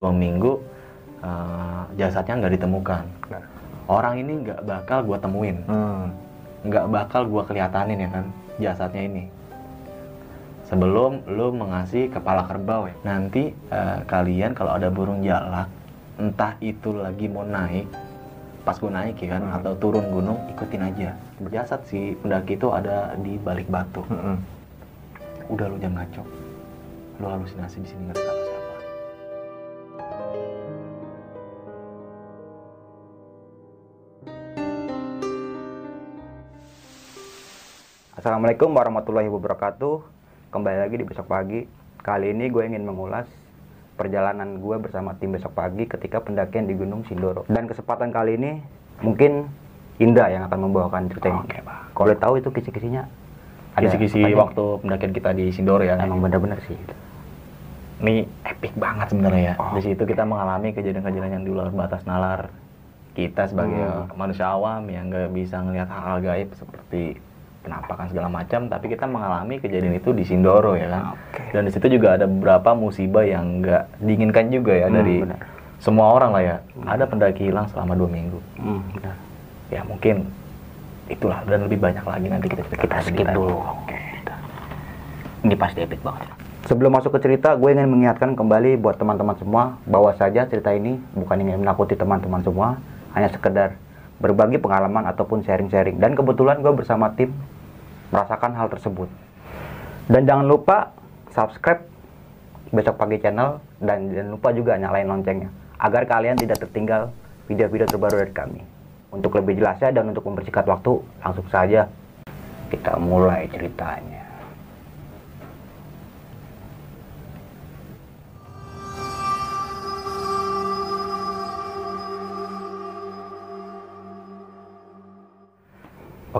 dua minggu uh, jasadnya nggak ditemukan Nah. orang ini nggak bakal gua temuin Hmm. nggak bakal gua kelihatanin ya kan jasadnya ini sebelum lu mengasih kepala kerbau ya nanti uh, kalian kalau ada burung jalak entah itu lagi mau naik pas gua naik ya kan Hmm. atau turun gunung ikutin aja jasad si pendaki itu ada di balik batu Mm-mm. udah lu jangan ngaco lu halusinasi di sini nggak Assalamualaikum warahmatullahi wabarakatuh. Kembali lagi di besok pagi. Kali ini gue ingin mengulas perjalanan gue bersama tim besok pagi ketika pendakian di Gunung Sindoro. Dan kesempatan kali ini mungkin Indra yang akan membawakan cerita ini. Oke, Bang. Kalau tahu itu kisi-kisinya kisi-kisi waktu pendakian kita di Sindoro ya emang bener-bener sih. ini epic banget sebenarnya ya. Oh. Di situ kita mengalami kejadian-kejadian yang di luar batas nalar kita sebagai Hmm. manusia awam yang nggak bisa ngelihat hal-hal gaib seperti penampakan segala macam, tapi kita mengalami kejadian itu di Sindoro ya kan. Oke. Dan di situ juga ada beberapa musibah yang nggak diinginkan juga ya Hmm, dari benar. semua orang lah ya. Ada pendaki hilang selama dua minggu. Hmm, benar. Ya mungkin itulah dan lebih banyak lagi nanti kita cerita Kita skip dulu. Oke. Ini pasti epic banget. Sebelum masuk ke cerita, gue ingin mengingatkan kembali buat teman-teman semua bahwa saja cerita ini bukan ingin menakuti teman-teman semua, hanya sekedar berbagi pengalaman ataupun sharing-sharing. Dan kebetulan gue bersama tim merasakan hal tersebut. Dan jangan lupa subscribe besok pagi channel dan jangan lupa juga nyalain loncengnya agar kalian tidak tertinggal video-video terbaru dari kami. Untuk lebih jelasnya dan untuk mempersingkat waktu, langsung saja kita mulai ceritanya.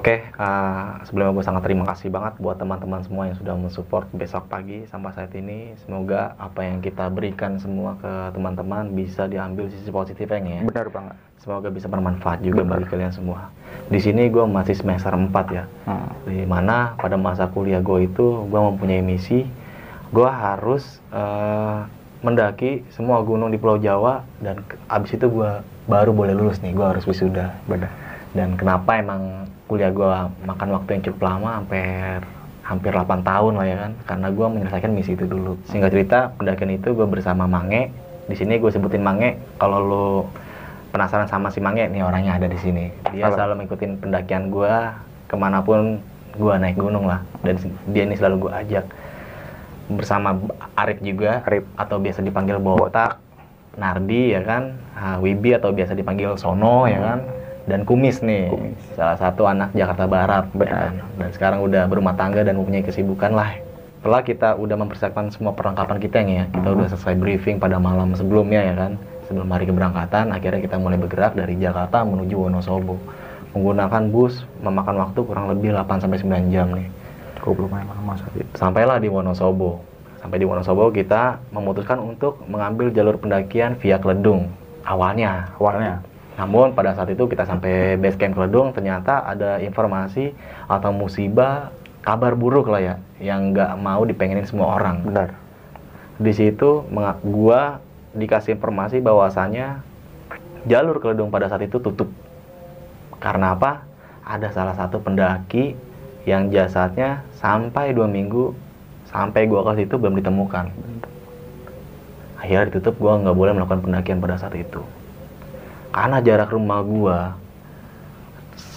Oke, eh, sebelumnya gue sangat terima kasih banget buat teman-teman semua yang sudah mensupport besok pagi sampai saat ini. Semoga apa yang kita berikan semua ke teman-teman bisa diambil sisi positifnya ya. Benar banget. Semoga bisa bermanfaat juga bagi kalian semua. Di sini gue masih semester 4 ya. Hmm. Di mana pada masa kuliah gue itu gue mempunyai misi, gue harus eh, mendaki semua gunung di Pulau Jawa dan abis itu gue baru boleh lulus nih, gue harus wisuda Benar. dan kenapa emang kuliah gue makan waktu yang cukup lama hampir hampir 8 tahun lah ya kan. Karena gue menyelesaikan misi itu dulu. Singkat cerita pendakian itu gue bersama Mange. Di sini gue sebutin Mange. Kalau lo penasaran sama si Mange nih orangnya ada di sini. Dia Halo. selalu mengikutin pendakian gue ke mana pun gue naik gunung lah. Dan dia ini selalu gue ajak. Bersama Arif juga Arif. atau biasa dipanggil Botak Nardi ya kan Wibi atau biasa dipanggil Sono ya kan dan Kumis nih Kumis. salah satu anak Jakarta Barat ya Benar. kan? dan sekarang udah berumah tangga dan mempunyai kesibukan lah setelah kita udah mempersiapkan semua perlengkapan kita nih ya kita udah selesai briefing pada malam sebelumnya ya kan sebelum hari keberangkatan akhirnya kita mulai bergerak dari Jakarta menuju Wonosobo menggunakan bus memakan waktu kurang lebih 8 sampai 9 jam nih Cukup lumayan lama saat itu. sampailah di Wonosobo. Sampai di Wonosobo kita memutuskan untuk mengambil jalur pendakian via Kledung awalnya. Awalnya. Namun pada saat itu kita sampai base camp Kledung ternyata ada informasi atau musibah kabar buruk lah ya yang nggak mau dipengenin semua orang. Benar. Di situ gua dikasih informasi bahwasannya jalur Kledung pada saat itu tutup. Karena apa? Ada salah satu pendaki yang jasadnya sampai dua minggu sampai gua ke situ belum ditemukan. Akhirnya ditutup, gua nggak boleh melakukan pendakian pada saat itu. Karena jarak rumah gua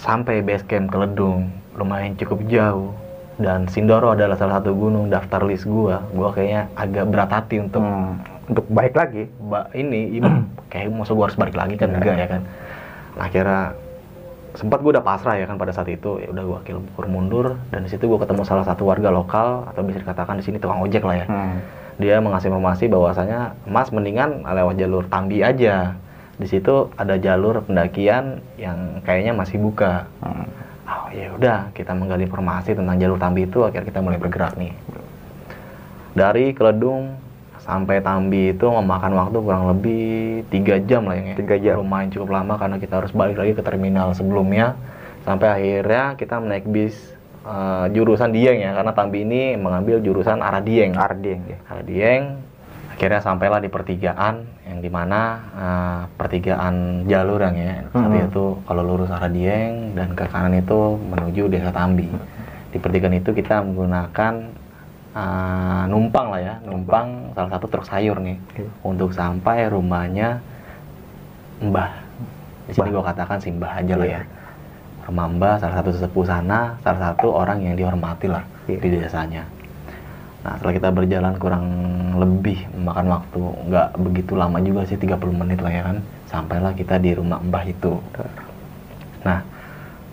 sampai base camp Keledung lumayan cukup jauh. Dan Sindoro adalah salah satu gunung daftar list gua. Gua kayaknya agak berat hati untuk Hmm, untuk baik lagi. ba- ini ibu kayak masa gua harus balik lagi kan? Iya. enggak ya kan? Nah, akhirnya sempat gua udah pasrah ya kan pada saat itu. Ya udah gua akhirnya bukur mundur. Dan di situ gua ketemu salah satu warga lokal atau bisa dikatakan di sini tukang ojek lah ya. Hmm. dia mengasih informasi bahwasanya mas mendingan lewat jalur Tambi aja di situ ada jalur pendakian yang kayaknya masih buka Hmm. oh ya udah kita menggali informasi tentang jalur Tambi itu akhirnya kita mulai bergerak nih dari Keledung sampai Tambi itu memakan waktu kurang lebih tiga jam lah ya. Tiga jam. lumayan cukup lama karena kita harus balik lagi ke terminal sebelumnya sampai akhirnya kita naik bis eh, jurusan Dieng ya karena Tambi ini mengambil jurusan arah Dieng Arding ya. arah Dieng akhirnya sampailah di pertigaan yang di mana uh, pertigaan jalur yang ya saat Mhm. itu kalau lurus arah Dieng dan ke kanan itu menuju desa Tambi di pertigaan itu kita menggunakan uh, numpang lah ya numpang salah satu truk sayur nih Oke. untuk sampai rumahnya Mbah di sini gua katakan si Mbah aja lah Iya. ya rumah Mbah salah satu sesepuh sana salah satu orang yang dihormati lah Iya. di desanya Nah, setelah kita berjalan kurang lebih memakan waktu nggak begitu lama juga sih 30 menit lah ya kan. Sampailah kita di rumah Mbah itu. Nah,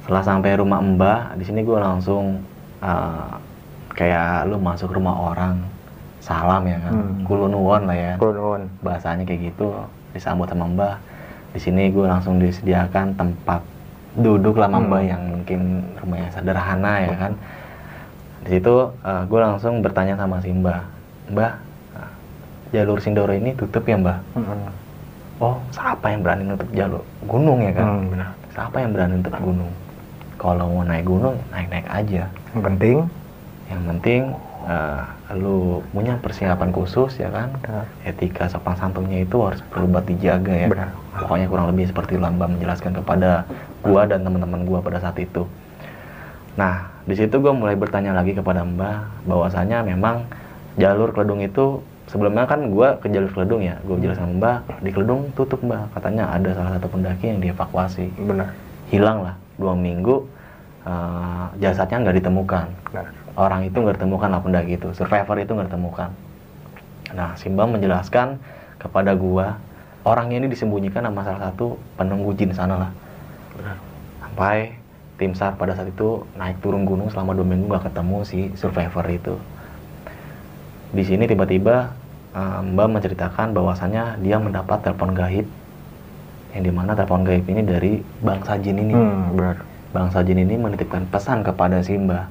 setelah sampai rumah Mbah, di sini gue langsung uh, kayak lu masuk rumah orang, salam ya kan, Hmm. kulunuwon lah ya. Kulon. Bahasanya kayak gitu, disambut sama Mbah. Di sini gue langsung disediakan tempat duduk lah sama Hmm. Mbah yang mungkin rumahnya sederhana ya kan di situ gue langsung bertanya sama si Mbah, Mbah, uh, jalur Sindoro ini tutup ya Mbah? Hmm. Oh, siapa yang berani nutup jalur gunung ya kan? Hmm, benar. Siapa yang berani nutup gunung? Kalau mau naik gunung, naik-naik aja. Yang penting Yang penting uh, lu punya persiapan khusus ya kan? Benar. Etika sopan santunnya itu harus perlu buat dijaga ya. Benar. Pokoknya kurang lebih seperti Lamba menjelaskan kepada gua dan teman-teman gua pada saat itu. Nah, di situ gue mulai bertanya lagi kepada Mbah bahwasanya memang jalur Keledung itu sebelumnya kan gue ke jalur Keledung ya, gue jelaskan sama Mbah di Keledung tutup Mbah, katanya ada salah satu pendaki yang dievakuasi, benar. hilang lah dua minggu eh, jasadnya nggak ditemukan, Benar. orang itu nggak ditemukan lah pendaki itu, survivor itu nggak ditemukan. Nah, Simba menjelaskan kepada gua orangnya ini disembunyikan sama salah satu penunggu jin sana lah Benar. sampai tim SAR pada saat itu naik turun gunung selama dua minggu nggak ketemu si survivor itu. Di sini tiba-tiba eh, Mbak menceritakan bahwasannya dia mendapat telepon gaib yang di mana telepon gaib ini dari bangsa jin ini. Hmm, benar. Bangsa jin ini menitipkan pesan kepada si Mbak.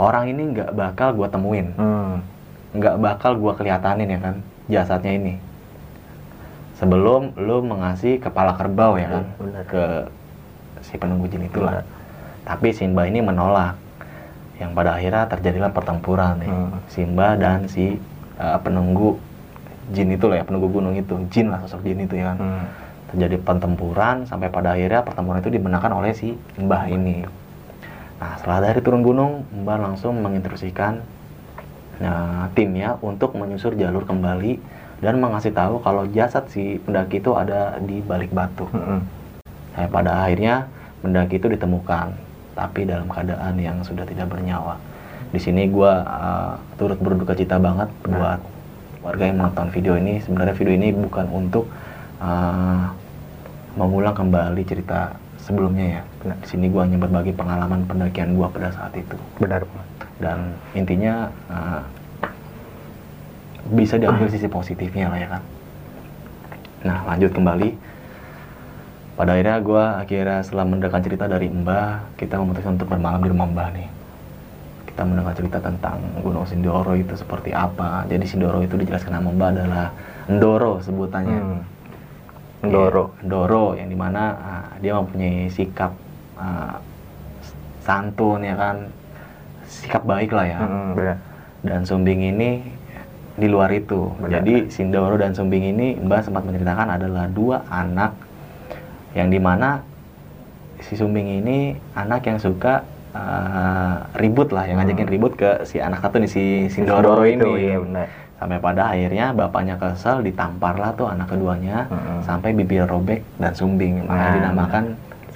Orang ini nggak bakal gua temuin, Hmm. nggak bakal gua kelihatanin ya kan jasadnya ini. Sebelum lu mengasih kepala kerbau ya kan benar. ke si penunggu jin itulah. Benar. Tapi Simba ini menolak. Yang pada akhirnya terjadilah pertempuran nih. Hmm. Simba dan si uh, penunggu jin itu lah ya, penunggu gunung itu. Jin lah sosok jin itu ya kan. Hmm. Terjadi pertempuran sampai pada akhirnya pertempuran itu dimenangkan oleh si Mbah ini. Nah, setelah dari turun gunung, Mbah langsung menginstruksikan uh, timnya untuk menyusur jalur kembali dan mengasih tahu kalau jasad si pendaki itu ada di balik batu. Hmm. Sampai pada akhirnya pendaki itu ditemukan, tapi dalam keadaan yang sudah tidak bernyawa. Di sini gua uh, turut berduka cita banget buat warga yang menonton video ini. Sebenarnya video ini bukan untuk uh, mengulang kembali cerita sebelumnya ya. Benar. Di sini gua hanya berbagi pengalaman pendakian gua pada saat itu. Benar. Dan intinya uh, bisa diambil sisi positifnya lah ya kan. Nah lanjut kembali pada akhirnya gue akhirnya setelah mendengar cerita dari Mbah kita memutuskan untuk bermalam di rumah Mbah nih kita mendengar cerita tentang Gunung Sindoro itu seperti apa jadi Sindoro itu dijelaskan sama Mbah adalah Ndoro sebutannya Hmm. Ndoro. Iya, Ndoro yang di mana ah, dia mempunyai sikap ah, santun ya kan sikap baik lah ya Hmm, dan Sumbing ini di luar itu. Benar. Jadi Sindoro dan Sumbing ini Mbak sempat menceritakan adalah dua anak yang di mana si Sumbing ini anak yang suka uh, ribut lah, yang ngajakin Hmm. ribut ke si anak satu nih si Sindoro, ini. Iya, benar. Sampai pada akhirnya bapaknya kesel ditampar lah tuh anak keduanya Mm-mm. sampai bibir robek dan Sumbing. Makanya Nah, dinamakan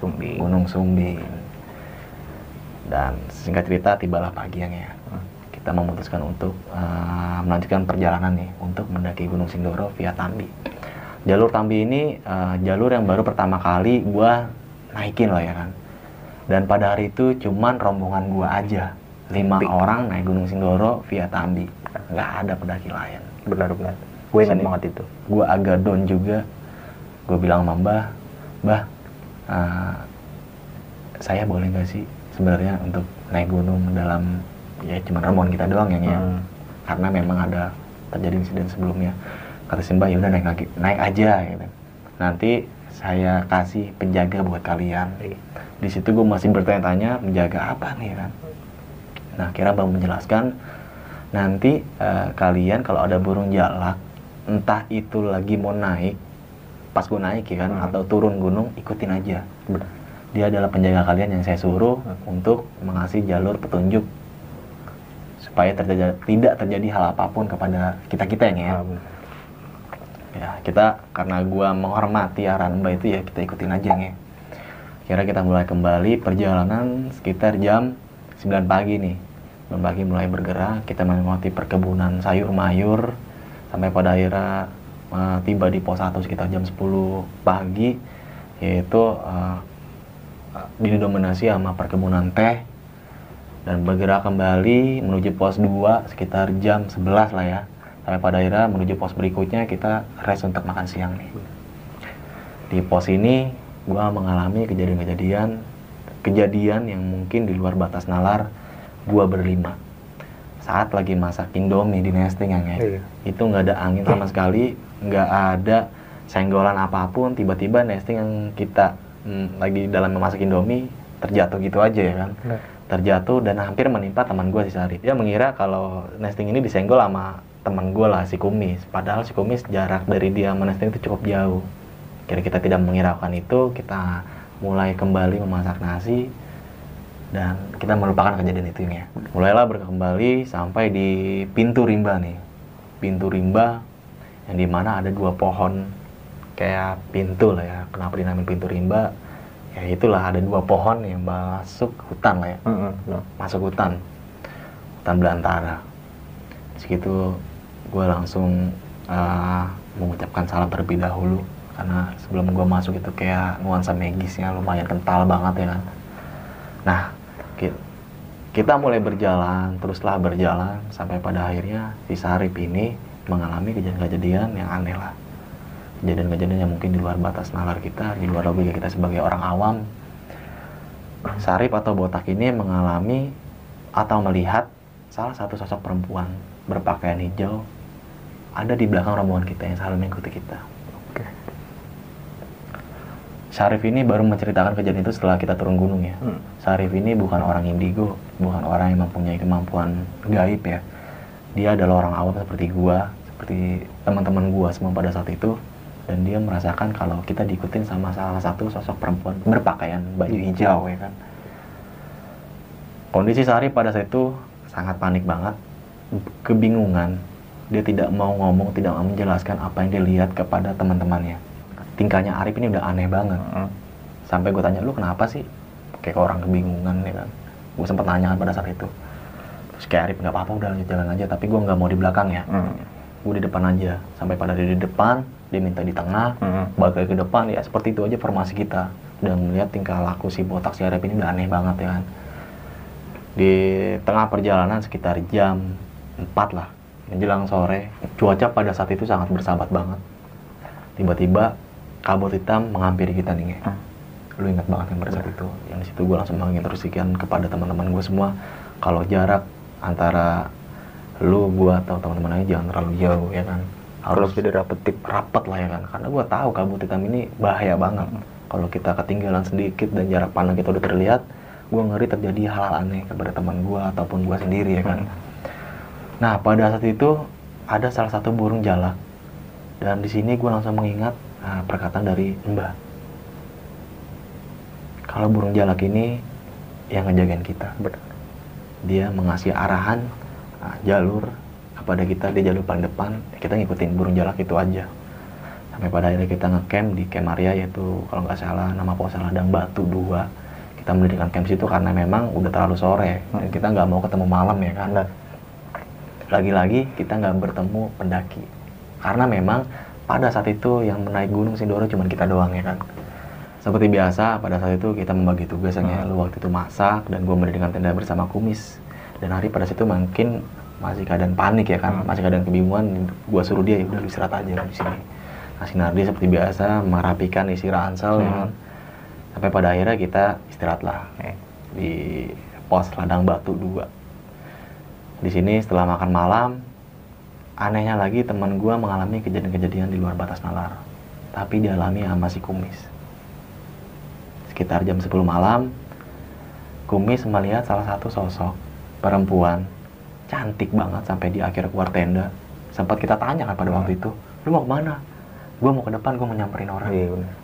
Sumbing. Gunung Sumbing. Dan singkat cerita tibalah pagi yang ya Hmm. kita memutuskan untuk uh, melanjutkan perjalanan nih untuk mendaki Gunung Sindoro via Tambi. Jalur Tambi ini uh, jalur yang baru pertama kali gua naikin lah ya kan. Dan pada hari itu cuman rombongan gua aja, lima Sepi. orang naik Gunung Sindoro via Tambi, nggak ada pendaki lain. Benar benar. Gue ingat banget itu. Gua agak down juga. Gue bilang sama Mbah, Mbah, uh, saya boleh nggak sih sebenarnya untuk naik gunung dalam ya cuma rombongan kita doang yang ya Hmm. karena memang ada terjadi insiden sebelumnya kata si Mbah ya udah naik lagi naik aja gitu nanti saya kasih penjaga buat kalian di situ gue masih bertanya-tanya menjaga apa nih kan nah kira bang menjelaskan nanti eh, kalian kalau ada burung jalak entah itu lagi mau naik pas gue naik ya kan Hmm. atau turun gunung ikutin aja dia adalah penjaga kalian yang saya suruh Hmm. untuk mengasih jalur petunjuk supaya terjadi, tidak terjadi hal apa pun kepada kita kita yang ya benar. Ya kita karena gua menghormati arahan mbak itu ya kita ikutin aja nge kira kita mulai kembali perjalanan sekitar jam 9 pagi nih. 9 pagi mulai bergerak kita melewati perkebunan sayur mayur sampai pada akhirnya eh, tiba di pos 1 sekitar jam 10 pagi yaitu eh, didominasi sama perkebunan teh dan bergerak kembali menuju pos 2 sekitar jam 11 lah ya sampai pada akhirnya menuju pos berikutnya kita rest untuk makan siang nih di pos ini gua mengalami kejadian-kejadian kejadian yang mungkin di luar batas nalar gua berlima saat lagi masak indomie di nesting ya Nge. Iya. itu nggak ada angin sama sekali nggak ada senggolan apa pun tiba-tiba nesting yang kita hmm, lagi dalam memasak indomie terjatuh gitu aja ya kan Benar. terjatuh dan hampir menimpa teman gue si Sari. Dia mengira kalau nesting ini disenggol sama teman gue lah si Kumis. Padahal si Kumis jarak dari dia sama nesting itu cukup jauh. Kira kita tidak mengiraukan itu, kita mulai kembali memasak nasi dan kita melupakan kejadian itu ya. Mulailah berkembali sampai di pintu rimba nih. Pintu rimba yang di mana ada dua pohon kayak pintu lah ya. Kenapa dinamain pintu rimba? Ya itulah ada dua pohon yang masuk hutan lah ya benar. masuk hutan hutan belantara segitu gue langsung uh, mengucapkan salam terlebih dahulu. Karena sebelum gue masuk itu kayak nuansa magisnya lumayan kental banget ya kan. Nah ki- kita mulai berjalan teruslah berjalan sampai pada akhirnya si Sarip ini mengalami kejadian-kejadian yang aneh lah. Kejadian-kejadian yang mungkin di luar batas nalar kita di luar logika kita sebagai orang awam. Sarip atau botak ini mengalami atau melihat salah satu sosok perempuan berpakaian hijau ada di belakang rombongan kita yang selalu mengikuti kita. Oke. Syarif ini baru menceritakan kejadian itu setelah kita turun gunung ya. Hmm. Syarif ini bukan orang indigo, bukan orang yang mempunyai kemampuan gaib ya. Dia adalah orang awam seperti gua, seperti teman-teman gua semua pada saat itu dan dia merasakan kalau kita diikutin sama salah satu sosok perempuan berpakaian baju hijau ya kan. Kondisi Syarif pada saat itu sangat panik banget, kebingungan. Dia tidak mau ngomong, tidak mau menjelaskan apa yang dia lihat kepada teman-temannya. Tingkahnya Arif ini udah aneh banget. Heeh. sampai gue tanya lu kenapa sih? Kayak orang kebingungan ya kan? Gue sempat nanya pada saat itu. Terus kayak Arif nggak apa-apa udah lanjut jalan aja tapi gue nggak mau di belakang ya. Heeh. gue di depan aja. Sampai pada dia di depan dia minta di tengah balik lagi ke depan ya seperti itu aja formasi kita. Dan melihat tingkah laku si botak si Arif ini udah aneh banget ya kan? Di tengah perjalanan sekitar jam 4 lah menjelang sore cuaca pada saat itu sangat bersahabat banget. Tiba-tiba kabut hitam menghampiri kita nih. Hmm. lu ingat banget kan pada saat itu? Yang di situ gue langsung menginstruksikan kepada teman-teman gue semua. Kalau jarak antara lu gue atau teman-teman lain jangan terlalu jauh ya kan? Harus jadi rapet. tip. rapat lah ya kan? Karena gue tahu kabut hitam ini bahaya banget. Kalau kita ketinggalan sedikit dan jarak pandang kita udah terlihat gue ngeri terjadi hal-hal aneh kepada teman gue ataupun gue sendiri ya kan nah pada saat itu ada salah satu burung jalak. Dan di sini gue langsung mengingat ah, perkataan dari mbah. Kalau burung jalak ini yang ngejagain kita. Benar. dia mengasih arahan ah, jalur. Kepada kita dia jalur paling depan kita ngikutin burung jalak itu aja. Sampai pada akhirnya kita ngecamp di Camp Arya yaitu kalau nggak salah nama pos Ladang Batu 2 kita mendirikan camp situ karena memang udah terlalu sore. Dan kita nggak mau ketemu malam ya kan. Lagi-lagi kita nggak bertemu pendaki karena memang pada saat itu yang menaik gunung Sindoro cuma kita doang ya kan seperti biasa pada saat itu kita membagi tugas yang ya. lu waktu itu masak dan gue mendirikan tenda bersama kumis dan hari pada situ mungkin masih keadaan panik ya kan Hmm. masih keadaan kebingungan gue suruh dia "Ya udah lu istirahat aja di sini nah Sinardi seperti biasa merapikan isi ransel ya Hmm. kan sampai pada akhirnya kita istirahat lah Oke. di pos ladang batu 2 di sini setelah makan malam anehnya lagi teman gua mengalami kejadian-kejadian di luar batas nalar tapi dialami sama si kumis. Sekitar jam 10 malam kumis melihat salah satu sosok perempuan cantik banget sampai di akhir keluar tenda. Sempat kita tanya kan pada waktu itu lu mau ke mana? Gue mau ke depan gue mau nyamperin orang. Iya benar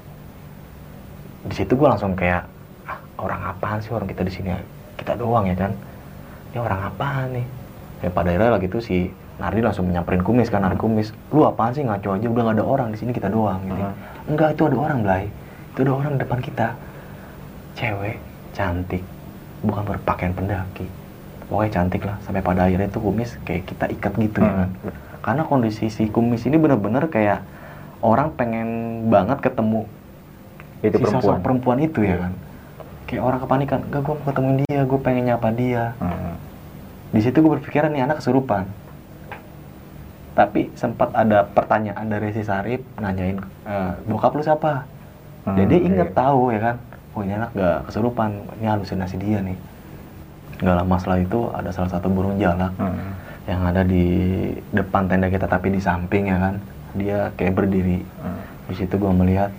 di situ gue langsung kayak ah, orang apaan sih orang kita di sini? Kita doang ya kan? Ini orang apaan nih ya pada akhirnya lagi tuh si Nardi langsung nyamperin kumis kan Nardi kumis. Lu apaan sih ngaco aja? Udah gak ada orang di sini kita doang gitu. Hmm. enggak itu ada orang Blay. Itu ada orang di depan kita. Cewek cantik bukan berpakaian pendaki. Pokoknya cantik lah sampai pada akhirnya tuh kumis kayak kita ikat gitu ya. Hmm. kan karena kondisi si kumis ini bener-bener kayak orang pengen banget ketemu itu si sosok perempuan. perempuan itu ya Iya. kan. Kayak orang kepanikan gak gue mau ketemu dia gue pengen nyapa dia. Hmm. Di situ gue berpikiran nih anak kesurupan. Tapi sempat ada pertanyaan dari si Sarip nanyain e, bokap lu siapa? Hmm, jadi inget iya. tahu ya kan? Oh ini anak gak kesurupan ini halusinasi dia nih. Nggak lama setelah itu ada salah satu burung jalak Hmm. yang ada di depan tenda kita tapi di samping ya kan? Dia kayak berdiri. Hmm. di situ gue melihat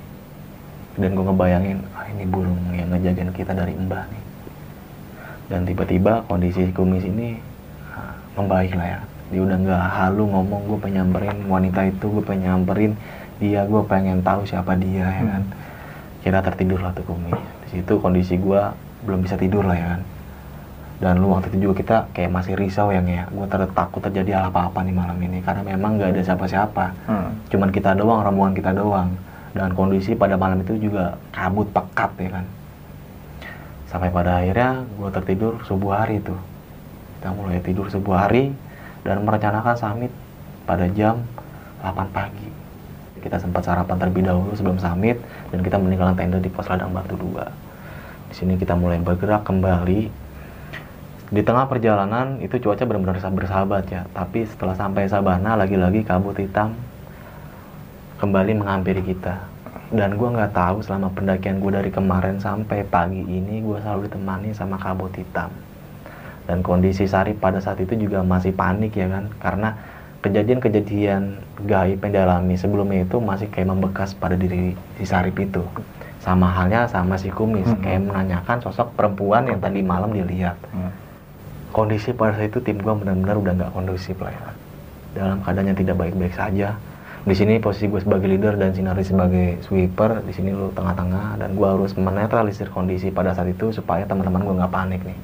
dan gue ngebayangin ah ini burung yang ngejagain kita dari mbah nih dan tiba-tiba kondisi kumis ini ah, membaik lah ya. Dia udah nggak halu ngomong gue pengen nyamperin wanita itu gue pengen nyamperin dia gue pengen tahu siapa dia ya kan. Kira tertidur lah tuh kumis. Di situ kondisi gue belum bisa tidur lah ya kan. Dan lu waktu itu juga kita kayak masih risau yang ya gue ter takut terjadi apa-apa nih malam ini. Karena memang nggak ada siapa-siapa. Hmm. cuman kita doang rombongan kita doang. Dan kondisi pada malam itu juga kabut pekat ya kan sampai pada akhirnya gue tertidur subuh hari itu kita mulai tidur subuh hari dan merencanakan summit pada jam 8 pagi. Kita sempat sarapan terlebih dahulu sebelum summit dan kita meninggalkan tenda di pos ladang batu 2 di sini kita mulai bergerak kembali. Di tengah perjalanan itu cuaca benar-benar bersahabat ya. Tapi setelah sampai Sabana lagi-lagi kabut hitam kembali menghampiri kita dan gue nggak tahu selama pendakian gue dari kemarin sampai pagi ini gue selalu ditemani sama kabut hitam. Dan kondisi Sarip pada saat itu juga masih panik ya kan? Karena kejadian-kejadian gaib yang dialami sebelumnya itu masih kayak membekas pada diri si Sarip itu. Sama halnya sama si Kumis Mhm. kayak menanyakan sosok perempuan yang tadi malam dilihat. Hmm. kondisi pada saat itu tim gue benar-benar udah nggak kondusif lah ya. Dalam keadaan yang tidak baik-baik saja di sini posisi gue sebagai leader dan Sinari sebagai sweeper di sini lu tengah-tengah dan gue harus menetralisir kondisi pada saat itu supaya teman-teman gue nggak panik nih.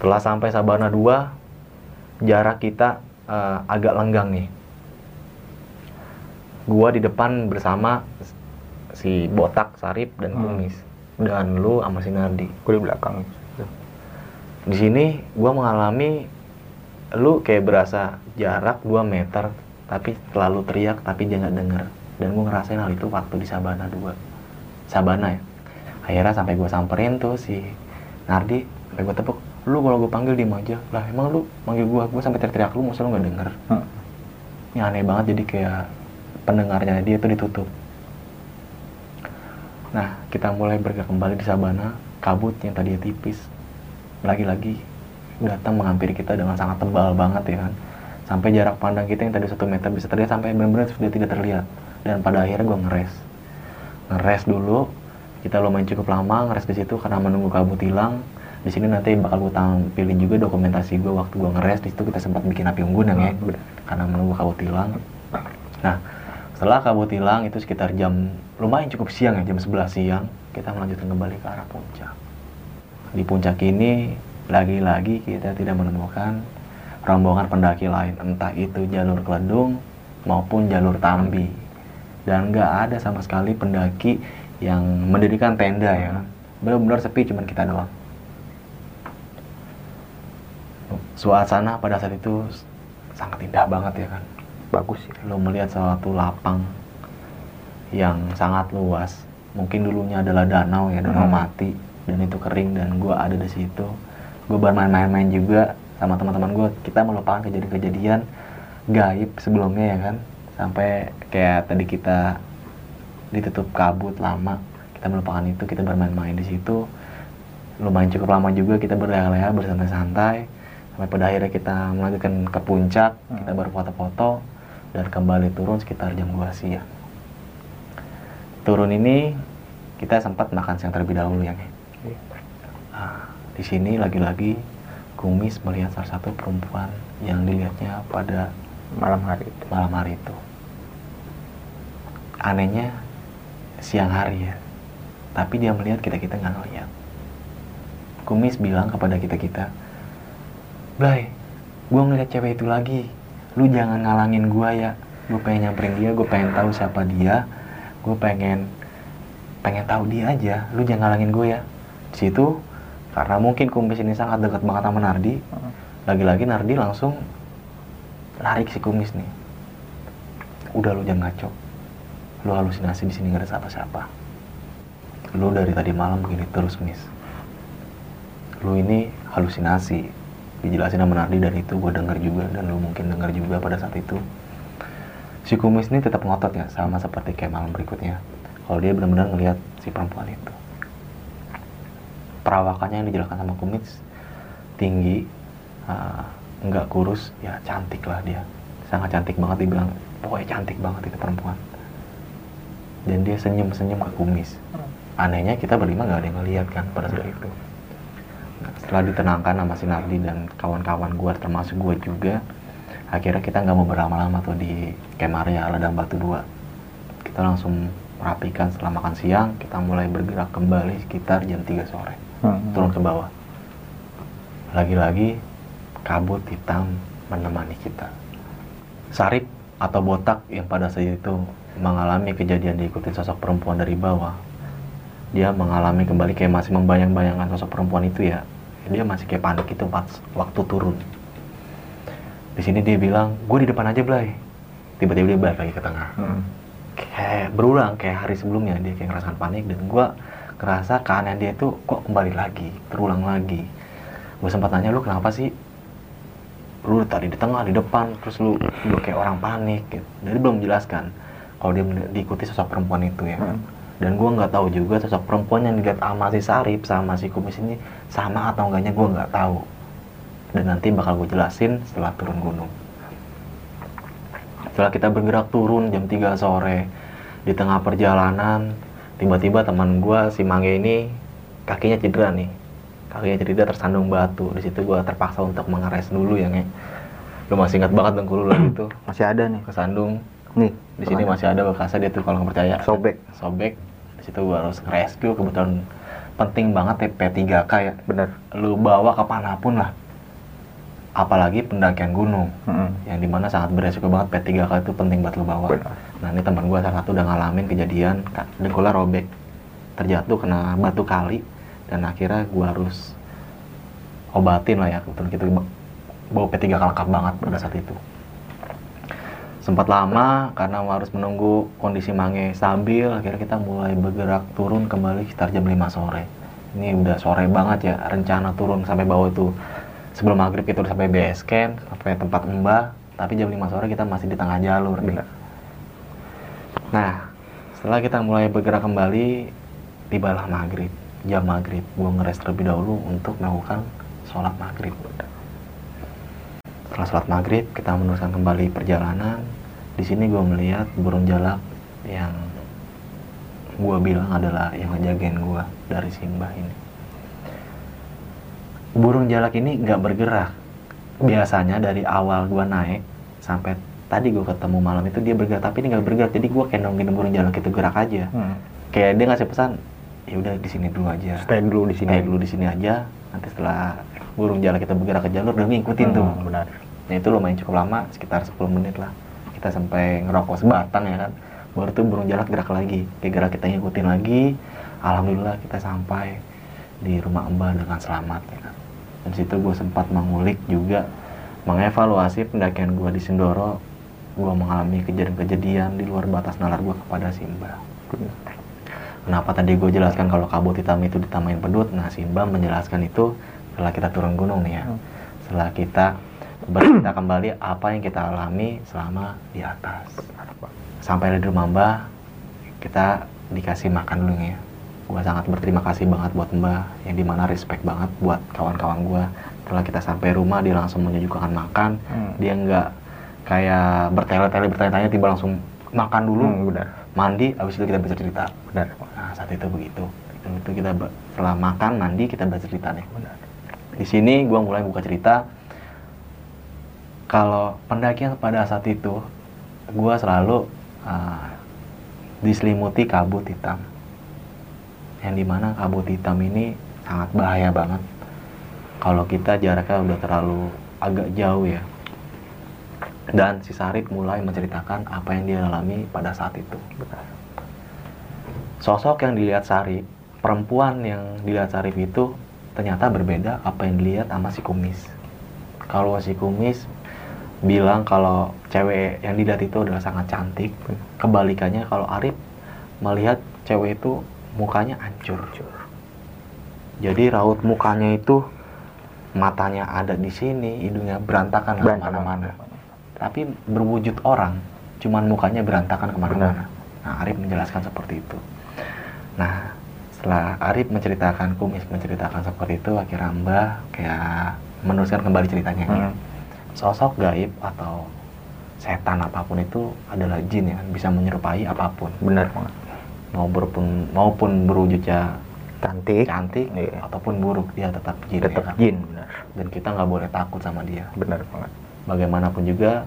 Setelah sampai Sabana 2 jarak kita eh, agak lenggang nih. Gua di depan bersama si botak Sarip dan Hmm. Kumis. Dan lu sama Sinardi gue di belakang. Di sini gua mengalami lu kayak berasa jarak 2 meter tapi terlalu teriak tapi dia nggak denger. Dan gua ngerasain hal itu waktu di Sabana 2 Sabana ya. Akhirnya sampai gua samperin tuh si Nardi sampai gua tepuk. Lu kalau gua panggil diem aja. Lah emang lu manggil gua? Gua sampai teriak-teriak lu masa lu nggak denger? Hmm. ini aneh banget jadi kayak pendengarnya dia tuh ditutup. Nah kita mulai bergerak kembali di sabana kabut yang tadinya tipis. Lagi-lagi datang menghampiri kita dengan sangat tebal banget ya kan sampai jarak pandang kita yang tadi satu meter bisa terlihat sampai benar-benar sudah tidak terlihat. Dan pada akhirnya gua ngeres. Ngeres dulu kita lumayan cukup lama ngeres di situ karena menunggu kabut hilang. Di sini nanti bakal gue tampilin juga dokumentasi gue waktu gue ngeres. Di situ kita sempat bikin api unggun ya. Bener. karena menunggu kabut hilang. Nah setelah kabut hilang itu sekitar jam lumayan cukup siang ya jam 11 siang kita melanjutkan kembali ke arah puncak. Di puncak ini lagi-lagi kita tidak menemukan rombongan pendaki lain entah itu jalur keledung maupun jalur tambi. Dan nggak ada sama sekali pendaki yang mendirikan tenda ya. Benar-benar sepi cuman kita doang. Suasana pada saat itu sangat indah banget ya kan? Bagus ya. Lo melihat suatu lapang yang sangat luas. Mungkin dulunya adalah danau ya danau Hmm. mati dan itu kering dan gua ada di situ. Gue bermain-main juga sama teman-teman gue kita melupakan kejadian-kejadian gaib sebelumnya ya kan sampai kayak tadi kita ditutup kabut lama kita melupakan itu kita bermain-main di situ lumayan cukup lama juga kita berleha-leha bersantai-santai sampai pada akhirnya kita melanjutkan ke puncak kita Hmm. baru foto-foto dan kembali turun sekitar jam 2 siang turun ini kita sempat makan siang terlebih dahulu ya Nge. Iya. Ah, di sini lagi-lagi Kumis melihat salah satu perempuan yang dilihatnya pada malam hari itu. Malam hari itu. Anehnya siang hari ya. Tapi dia melihat kita kita nggak ngeliat kumis bilang kepada kita kita Blay gue ngeliat cewek itu lagi. Lu jangan ngalangin gue ya. Gue pengen nyamperin dia gue pengen tahu siapa dia. Gue pengen pengen tahu dia aja. Lu jangan ngalangin gue ya. Di situ karena mungkin kumis ini sangat dekat banget sama Nardi. Lagi-lagi Nardi langsung lari ke si kumis nih. Udah lu jangan ngaco. Lu halusinasi di sini gak ada siapa-siapa. Lu dari tadi malam begini terus mis lu ini halusinasi. Dijelasin sama Nardi dan itu gue denger juga dan lu mungkin denger juga pada saat itu. Si kumis ini tetap ngotot ya sama seperti kayak malam berikutnya. Kalau dia benar-benar ngelihat si perempuan itu perawakannya yang dijelaskan sama kumis tinggi uh, kurus ya cantik lah dia. Sangat cantik banget dibilang pokoknya cantik banget itu perempuan. Dan dia senyum-senyum ke kumis. Anehnya kita berlima nggak ada yang ngeliat kan pada saat itu. Nah, setelah ditenangkan sama si Nardi dan kawan-kawan gue termasuk gue juga akhirnya kita nggak mau berlama-lama tuh di Kemaria Ladang Batu 2 kita langsung merapikan setelah makan siang kita mulai bergerak kembali sekitar jam 3 sore Hmm. turun ke bawah. Lagi-lagi kabut hitam menemani kita. Sarip atau botak yang pada saat itu mengalami kejadian diikuti sosok perempuan dari bawah. Dia mengalami kembali kayak masih membayang-bayangkan sosok perempuan itu ya. Dia masih kayak panik itu pas waktu turun. Di sini dia bilang gue di depan aja Blay. Tiba-tiba dia balik lagi ke tengah. Hmm. kayak berulang kayak hari sebelumnya. Dia kayak ngerasain panik dan gue ngerasa keanehan dia itu kok kembali lagi terulang lagi. Gue sempat nanya lu kenapa sih? Lu tadi di tengah di depan terus lu lu kayak orang panik gitu. Jadi belum menjelaskan kalau dia diikuti sosok perempuan itu ya Hmm. dan gue nggak tahu juga sosok perempuan yang dilihat sama si Sarip sama si kumis ini sama atau enggaknya gue nggak tahu. Dan nanti bakal gue jelasin setelah turun gunung. Setelah kita bergerak turun jam 3 sore di tengah perjalanan tiba-tiba teman gua si Mangge ini kakinya cedera nih. Kakinya cedera tersandung batu. Di situ gua terpaksa untuk mengeres dulu ya. Nge lu masih ingat banget dengkul lu tuh Masih ada nih. kesandung. Nih, di sini masih ada bekasnya dia tuh kalau nggak percaya. Sobek. sobek. Di situ gua harus rescue kebetulan penting banget ya P3K ya. Bener. lu bawa ke mana pun lah. Apalagi pendakian gunung. Hmm. yang di mana sangat beresiko banget P3K itu penting buat lo bawa. Benar. Nah ini teman gue salah satu udah ngalamin kejadian dengkulnya robek. Terjatuh kena batu kali dan akhirnya gue harus obatin lah ya kebetulan ba- bawa P3K lengkap banget pada saat itu. Sempat lama karena harus menunggu kondisi Mange stabil akhirnya kita mulai bergerak turun kembali sekitar jam 5 sore. Ini udah sore banget ya rencana turun sampai bawah itu. Sebelum maghrib itu sampai base camp sampai tempat mbah tapi jam 5 sore kita masih di tengah jalur nih. Nah setelah kita mulai bergerak kembali tibalah maghrib jam maghrib. Gue ngeres terlebih dahulu untuk melakukan sholat maghrib. Setelah sholat maghrib kita meneruskan kembali perjalanan. Di sini gue melihat burung jalak yang gue bilang adalah yang ngejagain gue dari Simbah ini. Burung jalak ini nggak bergerak. Biasanya dari awal gue naik sampai tadi gue ketemu malam itu dia bergerak tapi ini nggak bergerak jadi gue kayak nungguin burung jalak itu gerak aja Hmm. kayak dia ngasih pesan ya udah di sini dulu aja Stay dulu di sini. stay dulu di sini aja nanti setelah burung jalak kita bergerak ke jalur dan ngikutin tuh Hmm, benar. Nah itu lumayan cukup lama, sekitar 10 menit lah. Kita sampai ngerokok sebatang ya kan. Baru tuh burung jalak gerak lagi. Dia gerak kita ngikutin lagi. Alhamdulillah kita sampai di rumah Mbah dengan selamat ya kan. Dan situ gue sempat mengulik juga mengevaluasi pendakian gue di Sindoro. Gue mengalami kejadian-kejadian di luar batas nalar gue kepada Simba. Kenapa tadi gue jelaskan kalau kabut hitam itu ditamain pedut? Nah, Simba menjelaskan itu setelah kita turun gunung nih ya. Hmm. Setelah kita bercerita kembali apa yang kita alami selama di atas. Sampai di rumah Mbah, kita dikasih makan dulu nih ya. Gue sangat berterima kasih banget buat Mbah, yang di mana respect banget buat kawan-kawan gue. Setelah kita sampai rumah, dia langsung menyuguhkan makan. Hmm. Dia nggak kayak bertele-tele bertanya-tanya tiba langsung makan dulu, Hmm, benar. mandi, habis itu kita bisa cerita. Benar. Nah, saat itu begitu. Itu, kita setelah makan, mandi, kita bercerita nih. Benar. Di sini gua mulai buka cerita kalau pendakian pada saat itu gua selalu uh, diselimuti kabut hitam. Yang di mana kabut hitam ini sangat bahaya banget. Kalau kita jaraknya udah terlalu agak jauh ya. Dan si Sarip mulai menceritakan apa yang dia alami pada saat itu. Sosok yang dilihat Sarip, perempuan yang dilihat Sarip itu ternyata berbeda apa yang dilihat sama si Kumis. Kalau si Kumis bilang kalau cewek yang dilihat itu adalah sangat cantik. Kebalikannya kalau Arif melihat cewek itu mukanya hancur. Jadi raut mukanya itu matanya ada di sini, hidungnya berantakan Berantakan. ke mana-mana. Tapi berwujud orang, cuman mukanya berantakan ke mana-mana. Nah Arif menjelaskan seperti itu. Nah setelah Arif menceritakan, Kumis menceritakan seperti itu, akhirnya Mbah kayak meneruskan kembali ceritanya. Hmm. Sosok gaib atau setan apa pun itu adalah jin ya, bisa menyerupai apa pun. Benar banget. Maupun maupun berwujudnya Cantik. cantik Iya. ataupun buruk dia tetap jin. ya Tetap kan? jin, benar. Dan kita nggak boleh takut sama dia. Benar banget. Bagaimanapun juga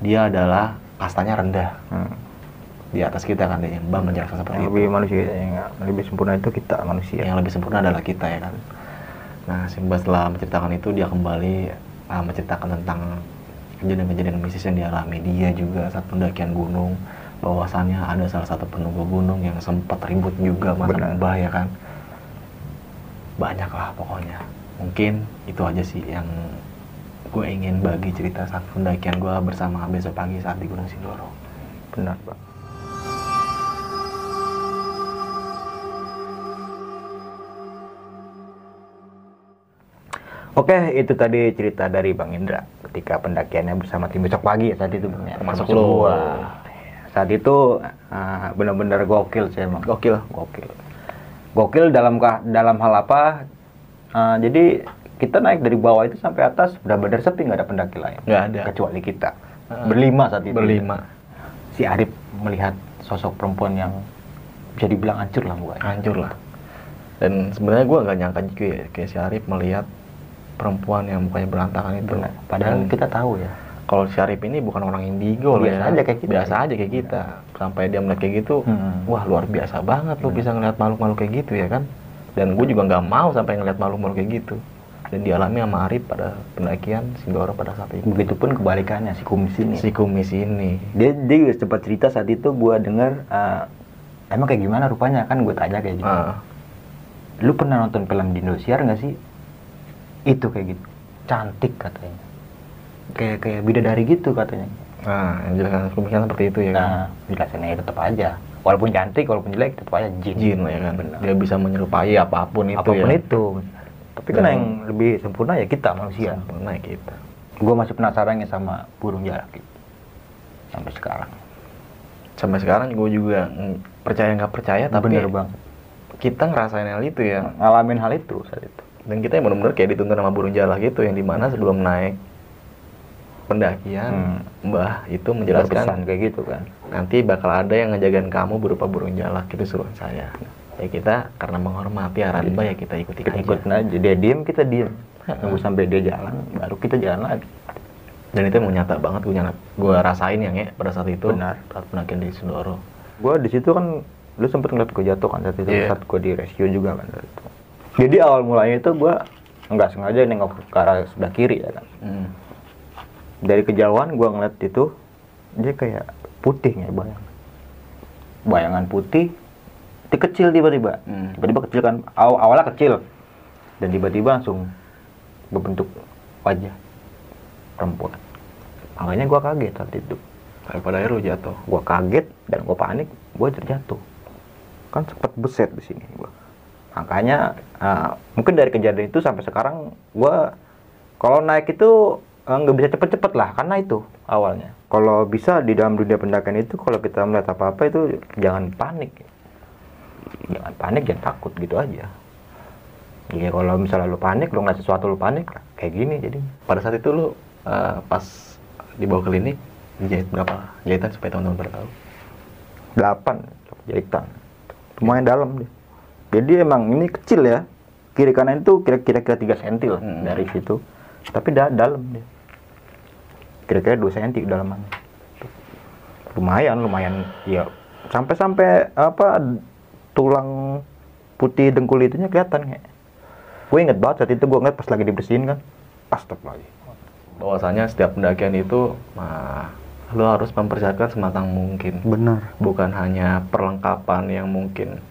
dia adalah kastanya rendah Hmm. di atas kita kan dia Mbak menjelaskan seperti Yang itu. lebih manusia yang lebih sempurna itu kita manusia. Yang lebih sempurna adalah kita ya kan. Nah, Simba setelah menceritakan itu dia kembali uh, menceritakan tentang kejadian-kejadian mistis yang dialami dia juga saat pendakian gunung bahwasannya ada salah satu penunggu gunung yang sempat ribut juga masa. Mbah ya kan banyak lah pokoknya mungkin itu aja sih yang gue ingin bagi cerita saat pendakian gue bersama besok pagi saat di Gunung Sindoro Benar, Pak. Oke, itu tadi cerita dari Bang Indra ketika pendakiannya bersama tim besok pagi ya saat itu Bang. ya. Termasuk gua. Saat itu ah, benar-benar gokil sih emang. Gokil. Gokil. Gokil dalam dalam hal apa? Ah, jadi kita naik dari bawah itu sampai atas benar-benar sepi nggak ada pendaki lain. Nggak ada. Kecuali kita. Berlima saat itu. berlima Si Arif melihat sosok perempuan yang bisa dibilang hancur lah mukanya. hancur lah dan sebenarnya gue nggak nyangka juga ya kayak si Arif melihat perempuan yang mukanya berantakan itu Benar. Padahal Dan kita tahu ya. kalau si Arif ini bukan orang indigo Biasa ya aja kayak kita. biasa aja kayak kita sampai dia melihat kayak gitu Hmm. wah luar biasa banget lu bisa ngeliat makhluk-makhluk kayak gitu ya kan dan gue juga nggak mau sampai ngeliat makhluk-makhluk kayak gitu dan dialami sama Arif pada pendakian Sindoro pada saat itu Begitupun kebalikannya si kumis ini. si kumis ini Dia dia juga sempat cerita saat itu gua dengar eh, emang kayak gimana rupanya kan gue tanya kayak gitu. Ah, Lu pernah nonton film di Indosiar nggak sih? Itu kayak gitu. Cantik katanya. Kayak kayak bidadari gitu katanya. nah yang jelaskan kumisnya seperti itu ya kan Nah, jelasannya tetap aja. Walaupun cantik, walaupun jelek, tetap aja jin. jin lah ya kan Benar. dia bisa menyerupai apa pun itu Apa pun ya itu. Tapi kan yang lebih sempurna ya kita manusia. sempurna ya kita Gue masih penasaran ya sama burung jalak itu. Sampai sekarang. sampai sekarang gue juga percaya nggak percaya tapi Bener banget. kita ngerasain hal itu ya Ngalamin hal itu saat itu. dan kita yang benar-benar kayak dituntun sama burung jalak gitu yang di mana sebelum naik pendakian mbah itu Berpesan menjelaskan kayak gitu kan. nanti bakal ada yang ngejagain kamu berupa burung jalak itu suruh saya ya kita karena menghormati arahan mbah ya kita ikuti Kita aja ikutin aja. Dia diem, kita diem. Nunggu sampai dia jalan, baru kita jalan lagi. dan itu emang nyata banget gue nyata gue rasain yang ya pada saat itu Benar. saat pendakian di Sindoro Gue di situ kan, lu sempet ngeliat gue jatuh kan saat itu. Iya. Saat gue di rescue juga kan saat itu. Jadi awal mulanya itu gue nggak sengaja nengok ke arah sebelah kiri ya kan. Hmm. Dari kejauhan gue ngeliat itu, dia kayak putih ya bayang. Bayangan putih, kecil tiba-tiba. Hmm. Tiba-tiba kecil kan, aw awalnya kecil. Dan tiba-tiba langsung berbentuk wajah perempuan. Makanya gue kaget saat itu. daripada air lu jatuh Gue kaget dan gue panik, gue terjatuh. Kan sempat beset di sini gua. Makanya uh, mungkin dari kejadian itu sampai sekarang gue kalau naik itu uh, nggak bisa cepet-cepet lah karena itu awalnya. Kalau bisa di dalam dunia pendakian itu kalau kita melihat apa-apa itu jangan panik. Jangan panik, jangan takut gitu aja. Iya kalau misalnya lu panik, lu ngeliat sesuatu lu panik, kayak gini jadi. pada saat itu lu eh, pas dibawa ke klinik dijahit berapa? Jahitan supaya teman-teman pada tahu. Delapan jahitan. Lumayan dalam deh jadi emang ini kecil ya. Kiri kanan itu kira-kira kira 3 cm lah Hmm. dari situ. Tapi da dalam dia. Kira-kira 2 cm dalamannya lumayan lumayan ya. Sampai-sampai apa tulang putih dengkul itunya kelihatan kayak. Gue inget banget saat itu gue ngeliat pas lagi dibersihin kan. Astagfirullah. bahwasanya setiap pendakian itu nah, lo harus mempersiapkan sematang mungkin Benar. bukan hanya perlengkapan yang mungkin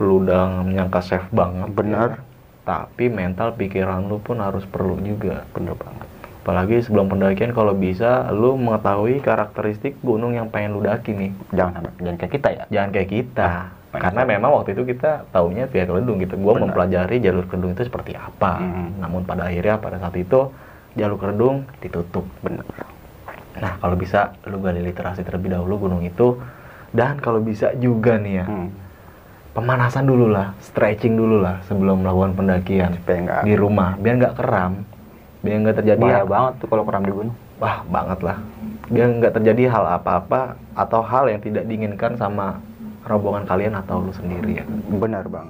lu udah menyangka safe banget Benar. ya. tapi mental pikiran lu pun harus perlu juga Bener banget. apalagi sebelum pendakian kalau bisa lu mengetahui karakteristik gunung yang pengen lu daki nih Jangan jangan kayak kita ya. jangan kayak kita karena memang waktu itu kita taunya via kedung gitu gua Benar. mempelajari jalur kedung itu seperti apa Hmm. namun pada akhirnya pada saat itu jalur kedung ditutup Bener. nah kalau bisa lu gali literasi terlebih dahulu gunung itu dan kalau bisa juga nih ya Hmm. pemanasan dulu lah stretching dulu lah sebelum melakukan pendakian nggak di rumah biar nggak keram biar nggak terjadi bahaya hal- banget tuh kalau keram di gunung. wah banget lah biar nggak terjadi hal apa-apa atau hal yang tidak diinginkan sama rombongan kalian atau lu sendiri ya Benar bang.